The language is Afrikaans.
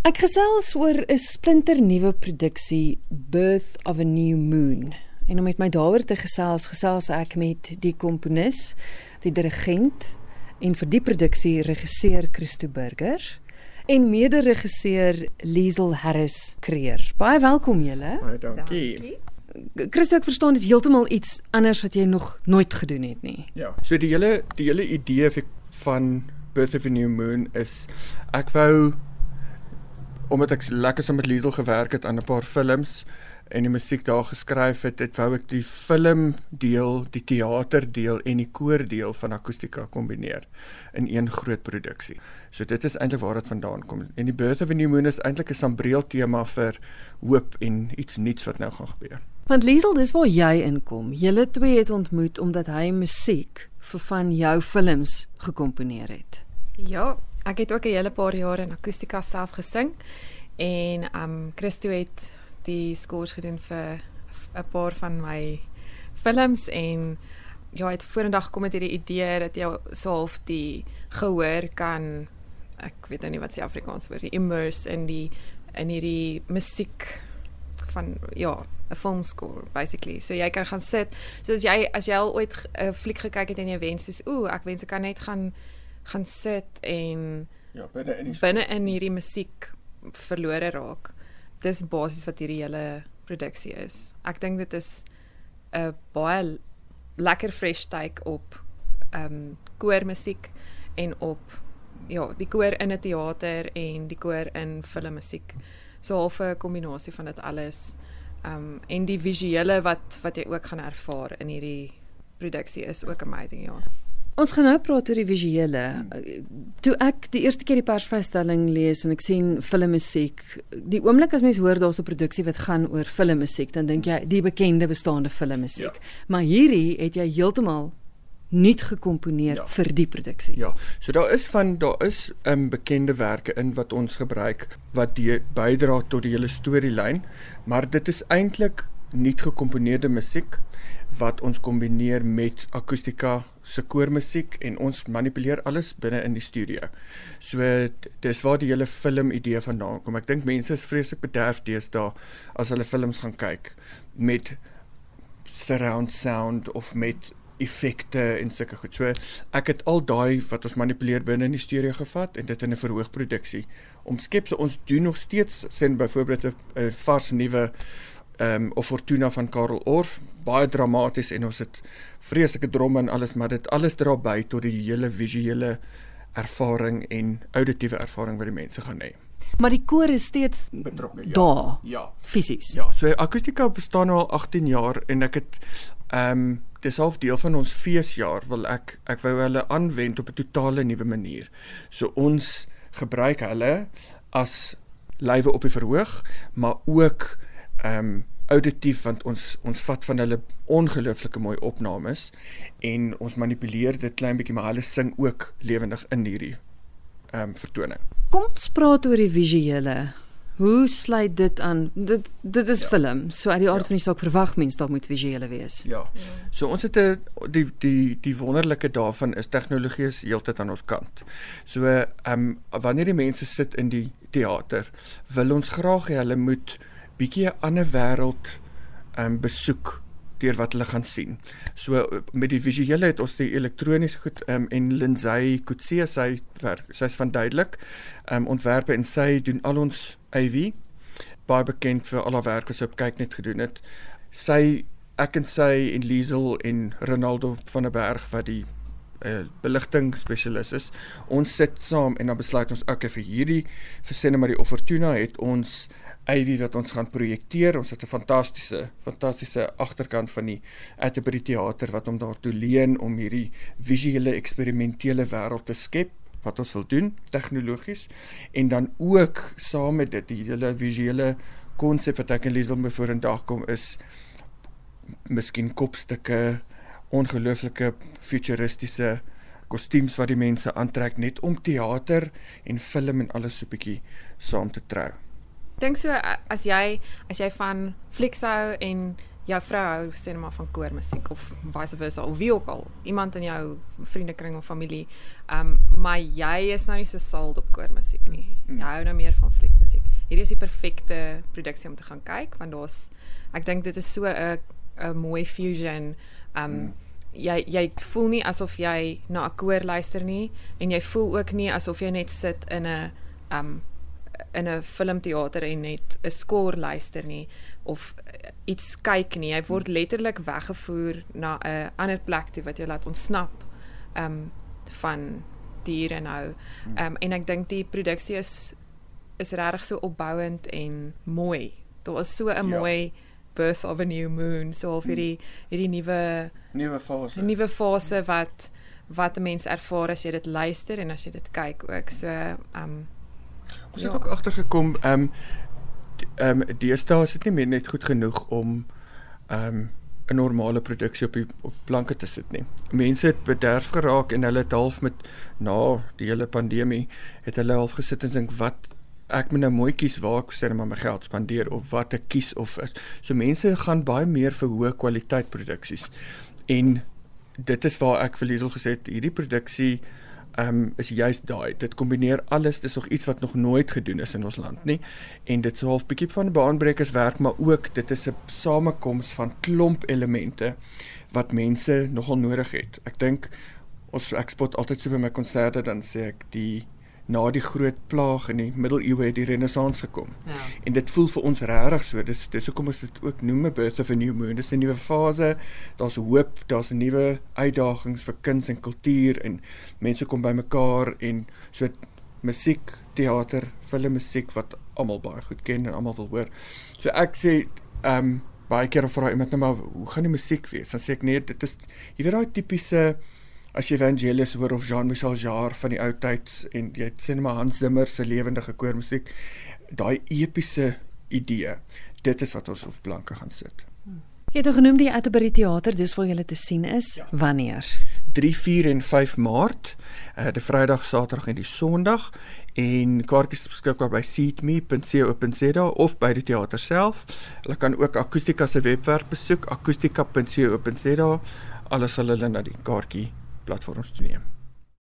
Ek gesels oor 'n splinternuwe produksie Birth of a New Moon. En om met my daaroor te gesels, gesels ek met die komponis, die dirigent en vir die produksie regisseur Christo Burger en mede-regisseur Liesel Harris Creer. Baie welkom julle. Baie dankie. dankie. Christo, ek verstaan dit heeltemal iets anders wat jy nog nooit gedoen het nie. Ja. So die hele die hele idee van Birth of a New Moon is ek wou omdat ek lekker saam met Liesel gewerk het aan 'n paar films en die musiek daar geskryf het, het wou ek die film deel, die teater deel en die koor deel van akustika kombineer in een groot produksie. So dit is eintlik waar dit vandaan kom. En die Birth of a New Moon is eintlik 'n sambreel tema vir hoop en iets nuuts wat nou gaan gebeur. Want Liesel, dis waar jy inkom. Julle twee het ontmoet omdat hy musiek vir van jou films gekomponeer het. Ja, ek het ook 'n hele paar jare in akustika self gesing en um Christo het die scores gedoen vir 'n paar van my films en ja, het vorendag gekom met hierdie idee dat jy so half die gehoor kan ek weet nou nie wat se Afrikaans woord die immerse in die in hierdie musiek van ja 'n film score basically. So jy kan gaan sit. So as jy as jy al ooit 'n fliek gekyk het en jy wens soos ooh, ek wens ek kan net gaan gaan sit en ja, binne in die binne in hierdie musiek verlore raak. Dis basies wat hierdie hele produksie is. Ek dink dit is 'n baie lekker fresh take op ehm um, koormusiek en op ja, die koor in 'n teater en die koor in filmmusiek. So half 'n kombinasie van dit alles. Ehm um, en die visuele wat wat jy ook gaan ervaar in hierdie produksie is ook amazing, ja. Ons gaan nou praat oor die visuele. Toe ek die eerste keer die persvrystelling lees en ek sien filmmusiek, die oomblik as mens hoor daar's 'n produksie wat gaan oor filmmusiek, dan dink jy die bekende bestaande filmmusiek. Ja. Maar hierdie het jy heeltemal nuut gekomponeer ja. vir die produksie. Ja. So daar is van daar is 'n um, ehm, bekende werke in wat ons gebruik wat die bydra tot die hele storielyn, maar dit is eintlik nuut gekomponeerde musiek wat ons kombineer met akustika se koormusiek en ons manipuleer alles binne in die studio. So dis waar die hele film idee vandaan kom. Ek dink mense is vreeslik bederf deesdae as hulle films gaan kyk met surround sound of met effekte en sulke goed. So ek het al daai wat ons manipuleer binne in die studio gevat en dit in 'n verhoogproduksie omskep. So ons doen nog steeds sien byvoorbeeld 'n vars nuwe ehm um, of Fortuna van Karel Orff baie dramaties en ons het vreeslike dromme en alles maar dit alles dra by tot die hele visuele ervaring en auditiewe ervaring wat die mense gaan hê. Maar die koor is steeds betrokke ja. daar. Ja. Fisies. Ja, so akustika bestaan nou al 18 jaar en ek het ehm um, dis half deel van ons feesjaar wil ek ek wou hulle aanwend op 'n totale nuwe manier. So ons gebruik hulle as lywe op die verhoog, maar ook ehm um, auditief want ons ons vat van hulle ongelooflike mooi opnames en ons manipuleer dit klein bietjie maar hulle sing ook lewendig in hierdie ehm um, vertoning. Kom ons praat oor die visuele. Hoe sluit dit aan? Dit dit is ja. film. So uit die aard ja. van die saak verwag mens daar moet visuele wees. Ja. So ons het 'n die die die wonderlike daarvan is tegnologie is heeltyd aan ons kant. So ehm um, wanneer die mense sit in die teater, wil ons graag hê hulle moet bietjie 'n ander wêreld um besoek deur wat hulle gaan sien. So met die visuele het ons die elektroniese goed um en Lindsay Kutse sy werk. Sy's van duidelik um ontwerpe en sy doen al ons AV baie bekend vir al haar werk wat sy op kyk net gedoen het. Sy ek en sy en Liesel en Ronaldo van der Berg wat die uh, beligting spesialis is. Ons sit saam en dan besluit ons okay vir hierdie vir Cinema die Opportuna het ons Ivy wat ons gaan projekteer. Ons het 'n fantastiese fantastiese agterkant van die Atterbury teater wat hom daartoe leen om hierdie visuele eksperimentele wêreld te skep wat ons wil doen tegnologies en dan ook saam met dit die hele visuele konsep wat ek en Liesel me vorendag kom is miskien kopstukke ongelooflike futuristiese kostuums wat die mense aantrek net om teater en film en alles so bietjie saam te trou. Dink so as jy as jy van flieks hou en jou vrou hou sê net maar van koormusiek of vice versa of wie ook al iemand in jou vriendekring of familie um maar jy is nou nie so sold op koormusiek nie. Mm. jy hou nou meer van fliekmusiek hierdie is die perfekte produksie om te gaan kyk want daar's ek dink dit is so 'n 'n mooi fusion um mm. jy jy voel nie asof jy na 'n koor luister nie en jy voel ook nie asof jy net sit in 'n um in 'n filmteater en net 'n skoor luister nie of iets kyk nie. Jy word letterlik weggevoer na 'n ander plek toe wat jou laat ontsnap um van diere nou. Um en ek dink die produksie is is regtig so opbouend en mooi. Daar is so 'n ja. mooi birth of a new moon, so of hierdie hierdie nuwe nuwe fase. 'n Nuwe fase wat wat 'n mens ervaar as jy dit luister en as jy dit kyk ook. So um Ons het ja. ook agtergekom ehm um, ehm um, deesdae is dit nie meer net goed genoeg om ehm um, 'n normale produksie op die op planke te sit nie. Mense het bederf geraak en hulle het half met na die hele pandemie het hulle half gesit en dink wat ek moet nou mooi kies waar ek sê maar my geld spandeer of wat ek kies of so mense gaan baie meer vir hoë kwaliteit produksies. En dit is waar ek vir Liesel gesê het hierdie produksie ehm um, is juist daai. Dit kombineer alles. Dis nog iets wat nog nooit gedoen is in ons land nie. En dit sou half bietjie van baanbrekers werk, maar ook dit is 'n samekoms van klomp elemente wat mense nogal nodig het. Ek dink ons ek spot altyd so by my konserte dan sê ek die na die groot plaag in die middeleeue het die renessans gekom. Ja. En dit voel vir ons regtig so. Dis dis hoekom ons dit ook noem 'n birth of a new moon. Dis 'n nuwe fase. Daar's hoop, daar's nuwe uitdagings vir kuns en kultuur en mense kom bymekaar en so musiek, teater, filmmusiek wat almal baie goed ken en almal wil hoor. So ek sê ehm um, baie keer vra iemand nou maar hoe gaan die musiek wees? Dan sê ek nee, dit is jy weet daai tipiese as jy Evangelis hoor of Jean-Michel Jarre van die ou tyds en jy sien maar Hans Zimmer se lewendige koormusiek, daai epiese idee, dit is wat ons op planke gaan sit. Jy het genoem die Atterbury Theater, dis waar jy te sien is. Ja. Wanneer? 3, 4 en 5 Maart. Uh die Vrydag, Saterdag en die Sondag en kaartjies beskikbaar by seatme.co.za of by die teater self. Hulle kan ook Akustika se webwerf besoek, akustika.co.za. Alles sal hulle na die kaartjie platforms te.